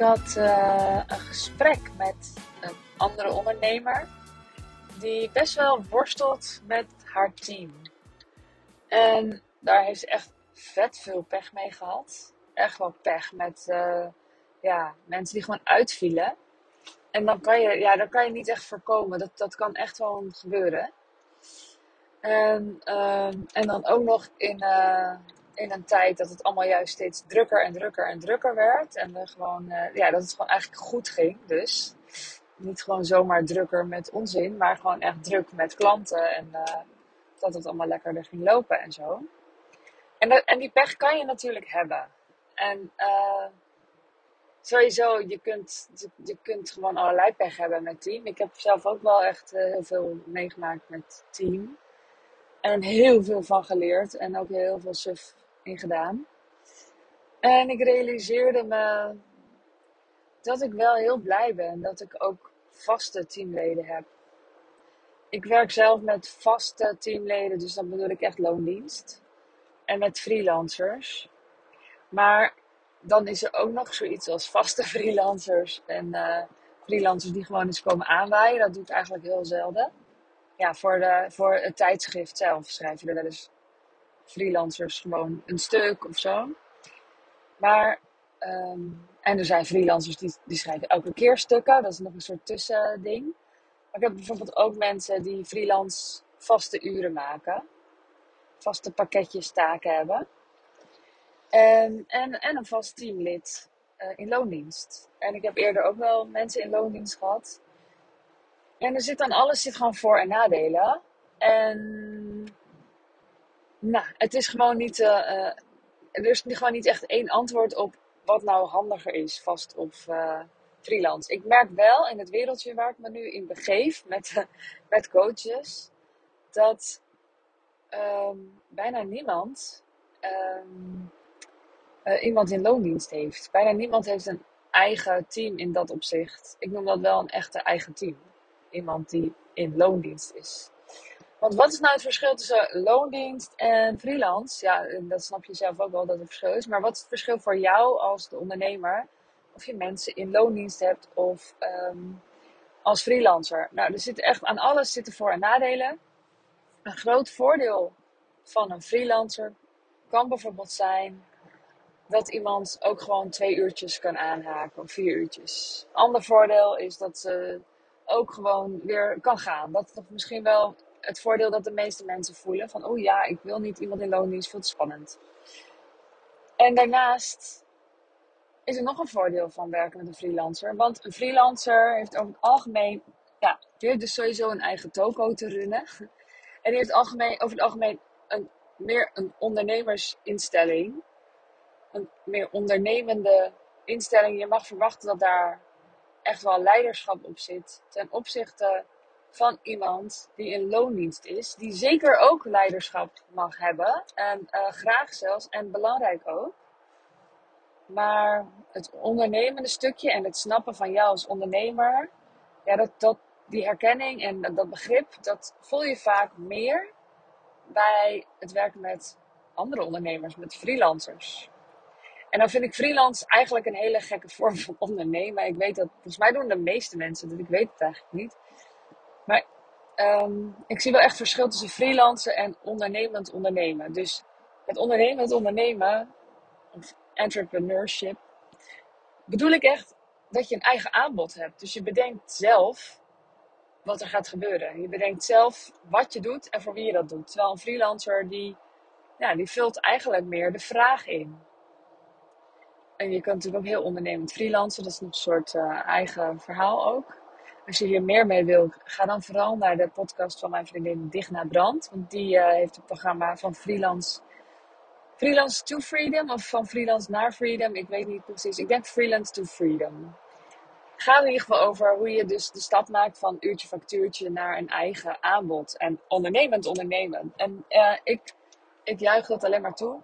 Had uh, een gesprek met een andere ondernemer die best wel worstelt met haar team. En daar heeft ze echt vet veel pech mee gehad. Echt wel pech met uh, ja, mensen die gewoon uitvielen. En dan kan je, ja, dan kan je niet echt voorkomen. Dat, dat kan echt wel gebeuren. En, uh, en dan ook nog in, in een tijd dat het allemaal juist steeds drukker en drukker en drukker werd. En we gewoon, uh, ja, dat het gewoon eigenlijk goed ging. Dus niet gewoon zomaar drukker met onzin, maar gewoon echt druk met klanten. En uh, dat het allemaal lekkerder ging lopen en zo. En, en die pech kan je natuurlijk hebben. En uh, sowieso, je kunt, je kunt gewoon allerlei pech hebben met team. Ik heb zelf ook wel echt heel veel meegemaakt met team. En heel veel van geleerd. En ook heel veel suf gedaan. En ik realiseerde me dat ik wel heel blij ben dat ik ook vaste teamleden heb. Ik werk zelf met vaste teamleden, dus dan bedoel ik echt loondienst. En met freelancers. Maar dan is er ook nog zoiets als vaste freelancers. En uh, freelancers die gewoon eens komen aanwaaien. Dat doe ik eigenlijk heel zelden. Ja, voor, de, voor het tijdschrift zelf schrijven er wel eens freelancers gewoon een stuk of zo. Maar, um, en er zijn freelancers die, die schrijven elke keer stukken. Dat is nog een soort tussending. Maar ik heb bijvoorbeeld ook mensen die freelance vaste uren maken. Vaste pakketjes taken hebben. En, en, en een vast teamlid uh, in loondienst. En ik heb eerder ook wel mensen in loondienst gehad. En er zit dan alles zit gewoon voor- en nadelen. En nou, het is gewoon niet. Uh, uh, er is gewoon niet echt één antwoord op wat nou handiger is, vast of uh, freelance. Ik merk wel in het wereldje waar ik me nu in begeef met, met coaches, dat um, bijna niemand um, iemand in loondienst heeft. Bijna niemand heeft een eigen team in dat opzicht. Ik noem dat wel een echte eigen team. Iemand die in loondienst is. Want wat is nou het verschil tussen loondienst en freelance? Ja, dat snap je zelf ook wel dat het verschil is. Maar wat is het verschil voor jou als de ondernemer? Of je mensen in loondienst hebt of um, als freelancer. Nou, er zitten echt aan alles zitten voor- en nadelen. Een groot voordeel van een freelancer kan bijvoorbeeld zijn dat iemand ook gewoon twee uurtjes kan aanhaken of vier uurtjes. Ander voordeel is dat ze ook gewoon weer kan gaan. Dat is misschien wel het voordeel dat de meeste mensen voelen. Van, oh ja, ik wil niet iemand in loondienst, veel te spannend. En daarnaast is er nog een voordeel van werken met een freelancer. Want een freelancer heeft over het algemeen, ja, die heeft dus sowieso een eigen toko te runnen. En die heeft algemeen, over het algemeen een, meer een ondernemersinstelling. Een meer ondernemende instelling. Je mag verwachten dat daar echt wel leiderschap op zit. Ten opzichte van iemand die in loondienst is, die zeker ook leiderschap mag hebben. En uh, graag zelfs, en belangrijk ook. Maar het ondernemende stukje en het snappen van jou als ondernemer, ja, dat, dat, die herkenning en dat, dat begrip, dat voel je vaak meer bij het werken met andere ondernemers, met freelancers. En dan vind ik freelance eigenlijk een hele gekke vorm van ondernemen. Ik weet dat, volgens mij doen de meeste mensen dat, ik weet het eigenlijk niet. Maar um, ik zie wel echt verschil tussen freelancen en ondernemend ondernemen. Dus het ondernemend ondernemen, of entrepreneurship, bedoel ik echt dat je een eigen aanbod hebt. Dus je bedenkt zelf wat er gaat gebeuren. Je bedenkt zelf wat je doet en voor wie je dat doet. Terwijl een freelancer die, ja, die vult eigenlijk meer de vraag in. En je kan natuurlijk ook heel ondernemend freelancen. Dat is een soort uh, eigen verhaal ook. Als je hier meer mee wil, ga dan vooral naar de podcast van mijn vriendin Digna Brand. Want die uh, heeft het programma van freelance, freelance to freedom of van freelance naar freedom. Ik weet niet precies. Ik denk freelance to freedom. Gaat in ieder geval over hoe je dus de stap maakt van uurtje factuurtje naar een eigen aanbod. En ondernemend ondernemen. En uh, ik, ik juich dat alleen maar toe.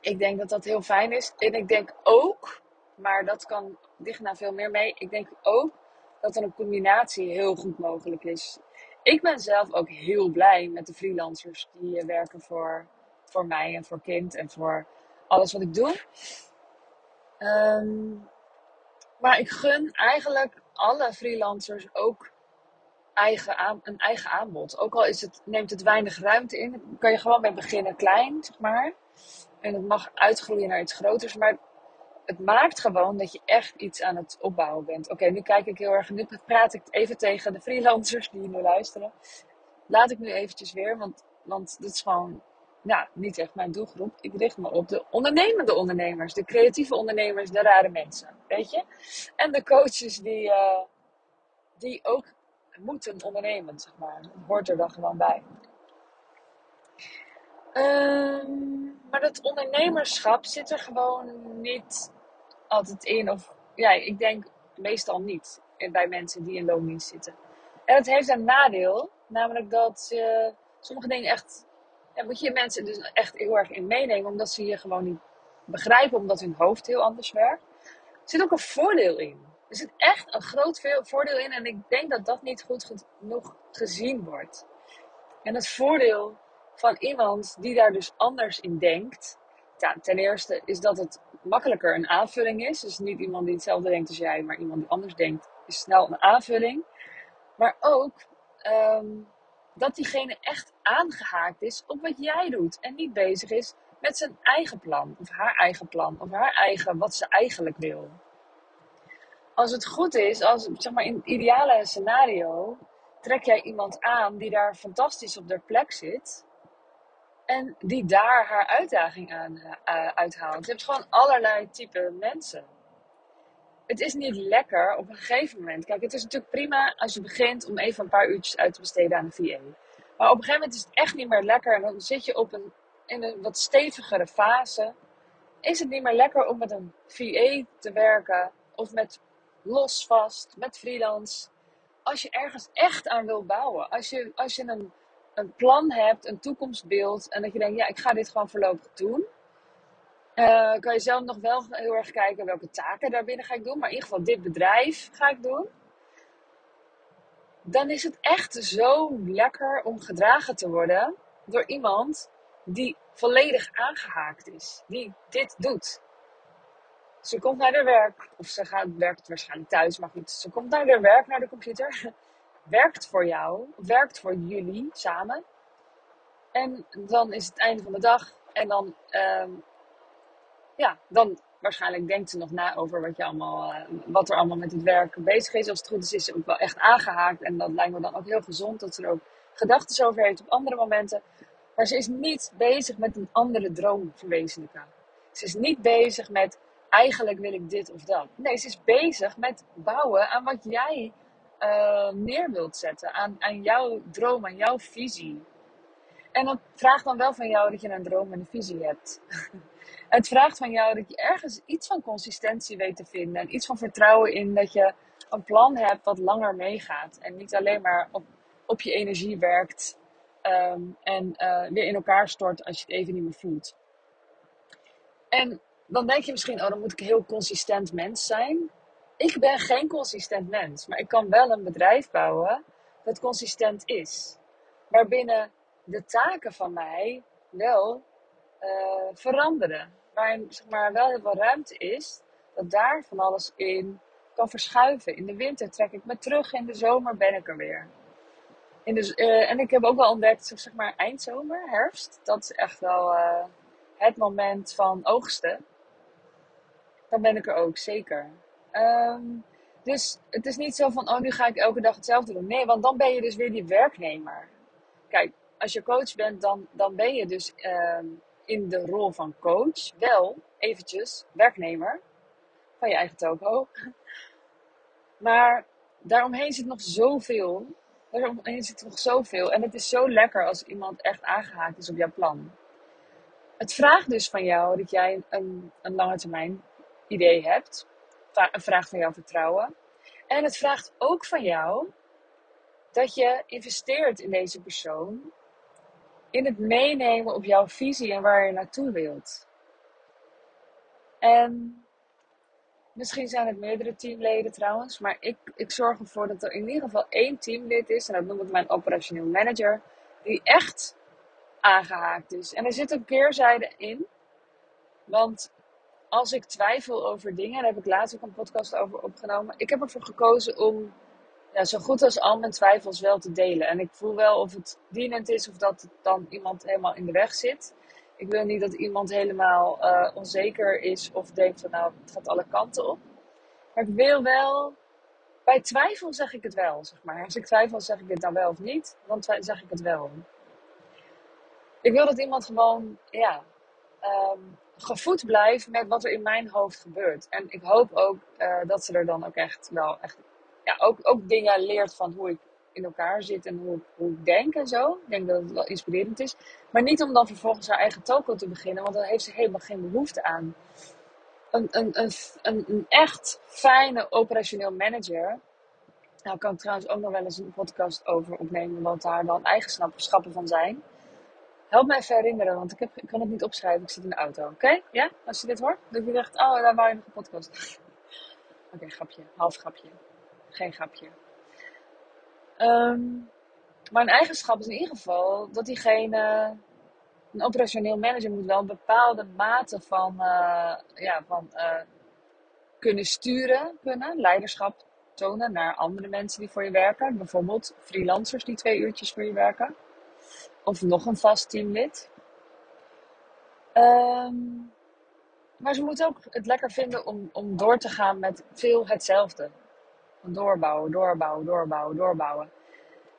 Ik denk dat dat heel fijn is. En ik denk ook, maar dat kan Digna veel meer mee. Ik denk ook dat er een combinatie heel goed mogelijk is. Ik ben zelf ook heel blij met de freelancers die werken voor, voor mij en voor kind en voor alles wat ik doe. Um, Maar ik gun eigenlijk alle freelancers ook eigen aan, een eigen aanbod. Ook al is het, neemt het weinig ruimte in, kan je gewoon mee beginnen klein, zeg maar. En het mag uitgroeien naar iets groters. Maar het maakt gewoon dat je echt iets aan het opbouwen bent. Oké, nu kijk ik heel erg, nu praat ik even tegen de freelancers die nu luisteren. Laat ik nu eventjes weer, want, want dit is gewoon ja, niet echt mijn doelgroep. Ik richt me op de ondernemende ondernemers, de creatieve ondernemers, de rare mensen, weet je. En de coaches die, uh, die ook moeten ondernemen, zeg maar. Hoort er dan gewoon bij. Um, maar dat ondernemerschap zit er gewoon niet altijd in. Of ja, ik denk meestal niet bij mensen die in loondienst zitten. En het heeft een nadeel, namelijk dat je sommige dingen echt. Ja, moet je mensen dus echt heel erg in meenemen, omdat ze je gewoon niet begrijpen, omdat hun hoofd heel anders werkt. Er zit ook een voordeel in. Er zit echt een groot voordeel in en ik denk dat dat niet goed genoeg gezien wordt. En het voordeel van iemand die daar dus anders in denkt. Ja, ten eerste is dat het makkelijker een aanvulling is. Dus niet iemand die hetzelfde denkt als jij, maar iemand die anders denkt, is snel een aanvulling. Maar ook um, dat diegene echt aangehaakt is op wat jij doet. En niet bezig is met zijn eigen plan, of haar eigen plan, of haar eigen, wat ze eigenlijk wil. Als het goed is, als, zeg maar in het ideale scenario, trek jij iemand aan die daar fantastisch op haar plek zit. En die daar haar uitdaging aan uh, uithaalt. Je hebt gewoon allerlei type mensen. Het is niet lekker op een gegeven moment. Kijk, het is natuurlijk prima als je begint om even een paar uurtjes uit te besteden aan een VA. Maar op een gegeven moment is het echt niet meer lekker. En dan zit je op een, in een wat stevigere fase. Is het niet meer lekker om met een VA te werken. Of met los vast, met freelance. Als je ergens echt aan wil bouwen. Als je, als je een een plan hebt, een toekomstbeeld. En dat je denkt, ja, ik ga dit gewoon voorlopig doen. Uh, kan je zelf nog wel heel erg kijken welke taken daarbinnen ga ik doen. Maar in ieder geval, dit bedrijf ga ik doen. Dan is het echt zo lekker om gedragen te worden door iemand die volledig aangehaakt is. Die dit doet. Ze komt naar haar werk, of ze gaat, werkt waarschijnlijk thuis, maar goed. Ze komt naar haar werk, naar de computer werkt voor jou, werkt voor jullie samen. En dan is het einde van de dag. En dan, uh, ja, dan waarschijnlijk denkt ze nog na over wat, je allemaal, uh, wat er allemaal met het werk bezig is. Als het goed is, is ze ook wel echt aangehaakt. En dat lijkt me dan ook heel gezond dat ze er ook gedachten over heeft op andere momenten. Maar ze is niet bezig met een andere droom verwezenlijken. Ze is niet bezig met eigenlijk wil ik dit of dat. Nee, ze is bezig met bouwen aan wat jij uh, neer wilt zetten. Aan, aan jouw droom, aan jouw visie. En dat vraagt dan wel van jou dat je een droom en een visie hebt. het vraagt van jou dat je ergens iets van consistentie weet te vinden. En iets van vertrouwen in dat je een plan hebt wat langer meegaat. En niet alleen maar op, op je energie werkt. Um, en uh, weer in elkaar stort als je het even niet meer voelt. En dan denk je misschien, oh, dan moet ik een heel consistent mens zijn ik ben geen consistent mens, maar ik kan wel een bedrijf bouwen dat consistent is. Waarbinnen de taken van mij wel uh, veranderen. Waarin zeg maar, wel heel veel ruimte is dat daar van alles in kan verschuiven. In de winter trek ik me terug, in de zomer ben ik er weer. In de, uh, en ik heb ook wel ontdekt, zeg maar eindzomer, herfst, dat is echt wel uh, het moment van oogsten. Dan ben ik er ook, zeker. Um, dus het is niet zo van, oh, nu ga ik elke dag hetzelfde doen. Nee, want dan ben je dus weer die werknemer. Kijk, als je coach bent, dan, dan ben je dus um, in de rol van coach wel eventjes werknemer van je eigen toko. Maar daaromheen zit nog zoveel. Daaromheen zit nog zoveel. En het is zo lekker als iemand echt aangehaakt is op jouw plan. Het vraagt dus van jou dat jij een, een lange termijn idee hebt vraagt van jouw vertrouwen. En het vraagt ook van jou dat je investeert in deze persoon. In het meenemen op jouw visie en waar je naartoe wilt. En misschien zijn het meerdere teamleden trouwens. Maar ik, ik zorg ervoor dat er in ieder geval één teamlid is. En dat noem ik mijn operationeel manager. Die echt aangehaakt is. En er zit een keerzijde in. Want als ik twijfel over dingen, daar heb ik laatst ook een podcast over opgenomen. Ik heb ervoor gekozen om ja, zo goed als al mijn twijfels wel te delen. En ik voel wel of het dienend is of dat dan iemand helemaal in de weg zit. Ik wil niet dat iemand helemaal uh, onzeker is of denkt van nou, het gaat alle kanten op. Maar ik wil wel, bij twijfel zeg ik het wel, zeg maar. Als ik twijfel, zeg ik het dan wel of niet, dan zeg ik het wel. Ik wil dat iemand gewoon, ja, um, gevoed blijft met wat er in mijn hoofd gebeurt. En ik hoop ook uh, dat ze er dan ook echt wel echt, ja, ook, ook dingen leert van hoe ik in elkaar zit en hoe, hoe ik denk en zo. Ik denk dat het wel inspirerend is. Maar niet om dan vervolgens haar eigen toko te beginnen, want dan heeft ze helemaal geen behoefte aan. Een, een, een, een, een echt fijne operationeel manager. Nou, kan ik trouwens ook nog wel eens een podcast over opnemen, wat daar dan eigenschappen van zijn. Help me even herinneren, want ik, heb, kan het niet opschrijven. Ik zit in de auto. Oké? Ja? Als je dit hoort, dan je echt, oh, daar wou je nog een podcast. Oké, grapje. Half grapje. Geen grapje. Um, maar een eigenschap is in ieder geval dat diegene, een operationeel manager moet wel een bepaalde mate van, uh, ja, van uh, kunnen sturen, kunnen, leiderschap tonen naar andere mensen die voor je werken. Bijvoorbeeld freelancers die twee uurtjes voor je werken. Of nog een vast teamlid. Um, maar ze moeten ook het lekker vinden om, om door te gaan met veel hetzelfde. Doorbouwen, doorbouwen, doorbouwen, doorbouwen.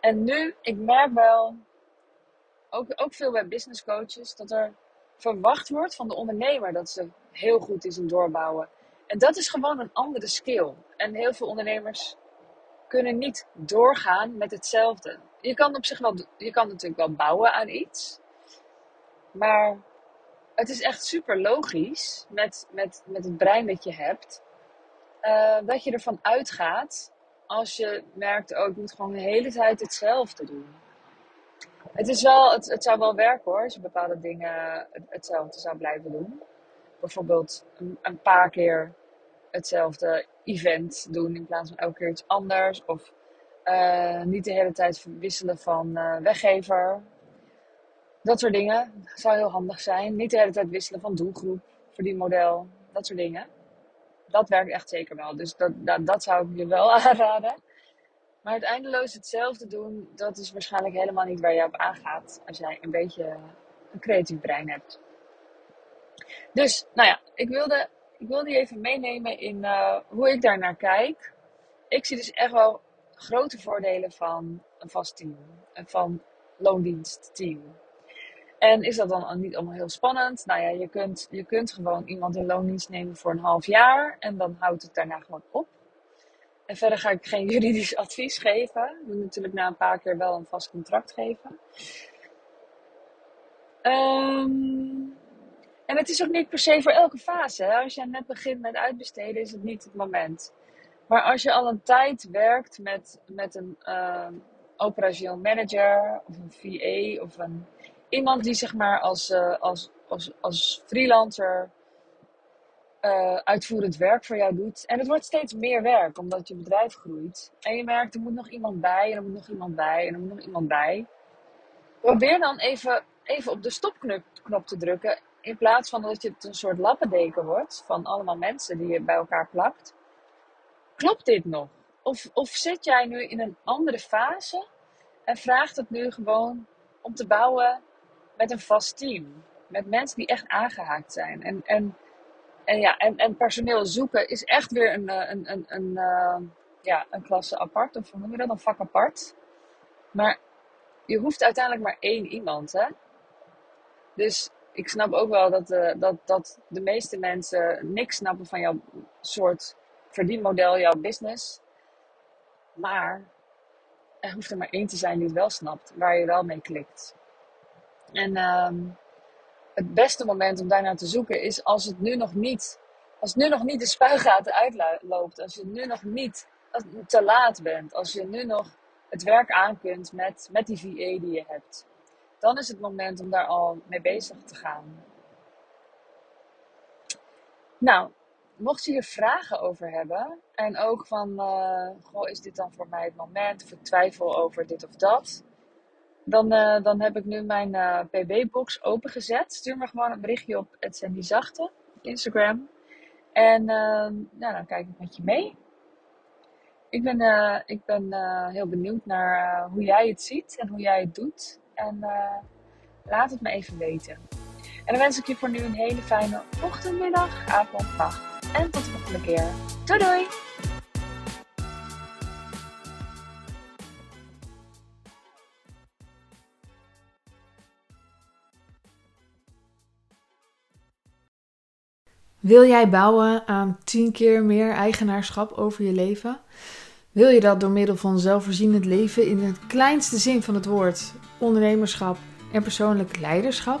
En nu, ik merk wel, ook, ook veel bij business coaches, dat er verwacht wordt van de ondernemer dat ze heel goed is in doorbouwen. En dat is gewoon een andere skill. En heel veel ondernemers kunnen niet doorgaan met hetzelfde. Je kan op zich wel, je kan natuurlijk wel bouwen aan iets. Maar het is echt super logisch met, met, met het brein dat je hebt. Uh, dat je ervan uitgaat als je merkt, oh ik moet gewoon de hele tijd hetzelfde doen. Het, is wel, het, het zou wel werken hoor, als je bepaalde dingen hetzelfde zou blijven doen. Bijvoorbeeld een, een paar keer hetzelfde event doen in plaats van elke keer iets anders. Of uh, niet de hele tijd wisselen van uh, weggever. Dat soort dingen zou heel handig zijn. Niet de hele tijd wisselen van doelgroep, voor die model. Dat soort dingen. Dat werkt echt zeker wel. Dus dat, dat, dat zou ik je wel aanraden. Maar het eindeloos hetzelfde doen, dat is waarschijnlijk helemaal niet waar je op aangaat. Als jij een beetje een creatief brein hebt. Dus, nou ja, ik wilde ik wil die even meenemen in uh, hoe ik daar naar kijk. Ik zie dus echt wel grote voordelen van een vast team. Van loondienstteam. En is dat dan niet allemaal heel spannend? Nou ja, je kunt, je kunt gewoon iemand in loondienst nemen voor een half jaar. En dan houdt het daarna gewoon op. En verder ga ik geen juridisch advies geven. Ik moet natuurlijk na een paar keer wel een vast contract geven. Um, en het is ook niet per se voor elke fase. Als je net begint met uitbesteden, is het niet het moment. Maar als je al een tijd werkt met, met een uh, operationeel manager of een VA of een, iemand die zeg maar als, uh, als, als, als freelancer uh, uitvoerend werk voor jou doet. En het wordt steeds meer werk omdat je bedrijf groeit. En je merkt er moet nog iemand bij en er moet nog iemand bij en er moet nog iemand bij. Probeer dan even, even op de stopknop te drukken in plaats van dat je het een soort lappendeken wordt van allemaal mensen die je bij elkaar plakt. Klopt dit nog? Of, of zit jij nu in een andere fase en vraagt het nu gewoon om te bouwen met een vast team? Met mensen die echt aangehaakt zijn. En, en, en, ja, en, en personeel zoeken is echt weer een, eh, een, een, een, uh, ja, een klasse apart. Of hoe noem je dat? Een vak apart. Maar je hoeft uiteindelijk maar één iemand. Hè? Dus ik snap ook wel dat, uh, dat, dat de meeste mensen niks snappen van jouw soort verdienmodel, jouw business. Maar er hoeft er maar één te zijn die het wel snapt, waar je wel mee klikt. En um, het beste moment om daarnaar te zoeken is als het nu nog niet, als nu nog niet de spuigaten uitloopt, als je nu nog niet te laat bent, als je nu nog het werk aan kunt met, met die VA die je hebt dan is het moment om daar al mee bezig te gaan. Nou, mocht je hier vragen over hebben en ook van, uh, goh, is dit dan voor mij het moment of ik twijfel over dit of dat, dan, uh, dan heb ik nu mijn uh, PB-box opengezet. Stuur me gewoon een berichtje op het Sandy Zachte. Instagram. En nou, dan kijk ik met je mee. Ik ben, eh, ik ben eh, heel benieuwd naar eh, hoe jij het ziet en hoe jij het doet. En laat het me even weten. En dan wens ik je voor nu een hele fijne ochtend, middag, avond, nacht. En tot de volgende keer. Doei doei! Wil jij bouwen aan 10 keer meer eigenaarschap over je leven? Wil je dat door middel van zelfvoorzienend leven in het kleinste zin van het woord, ondernemerschap en persoonlijk leiderschap?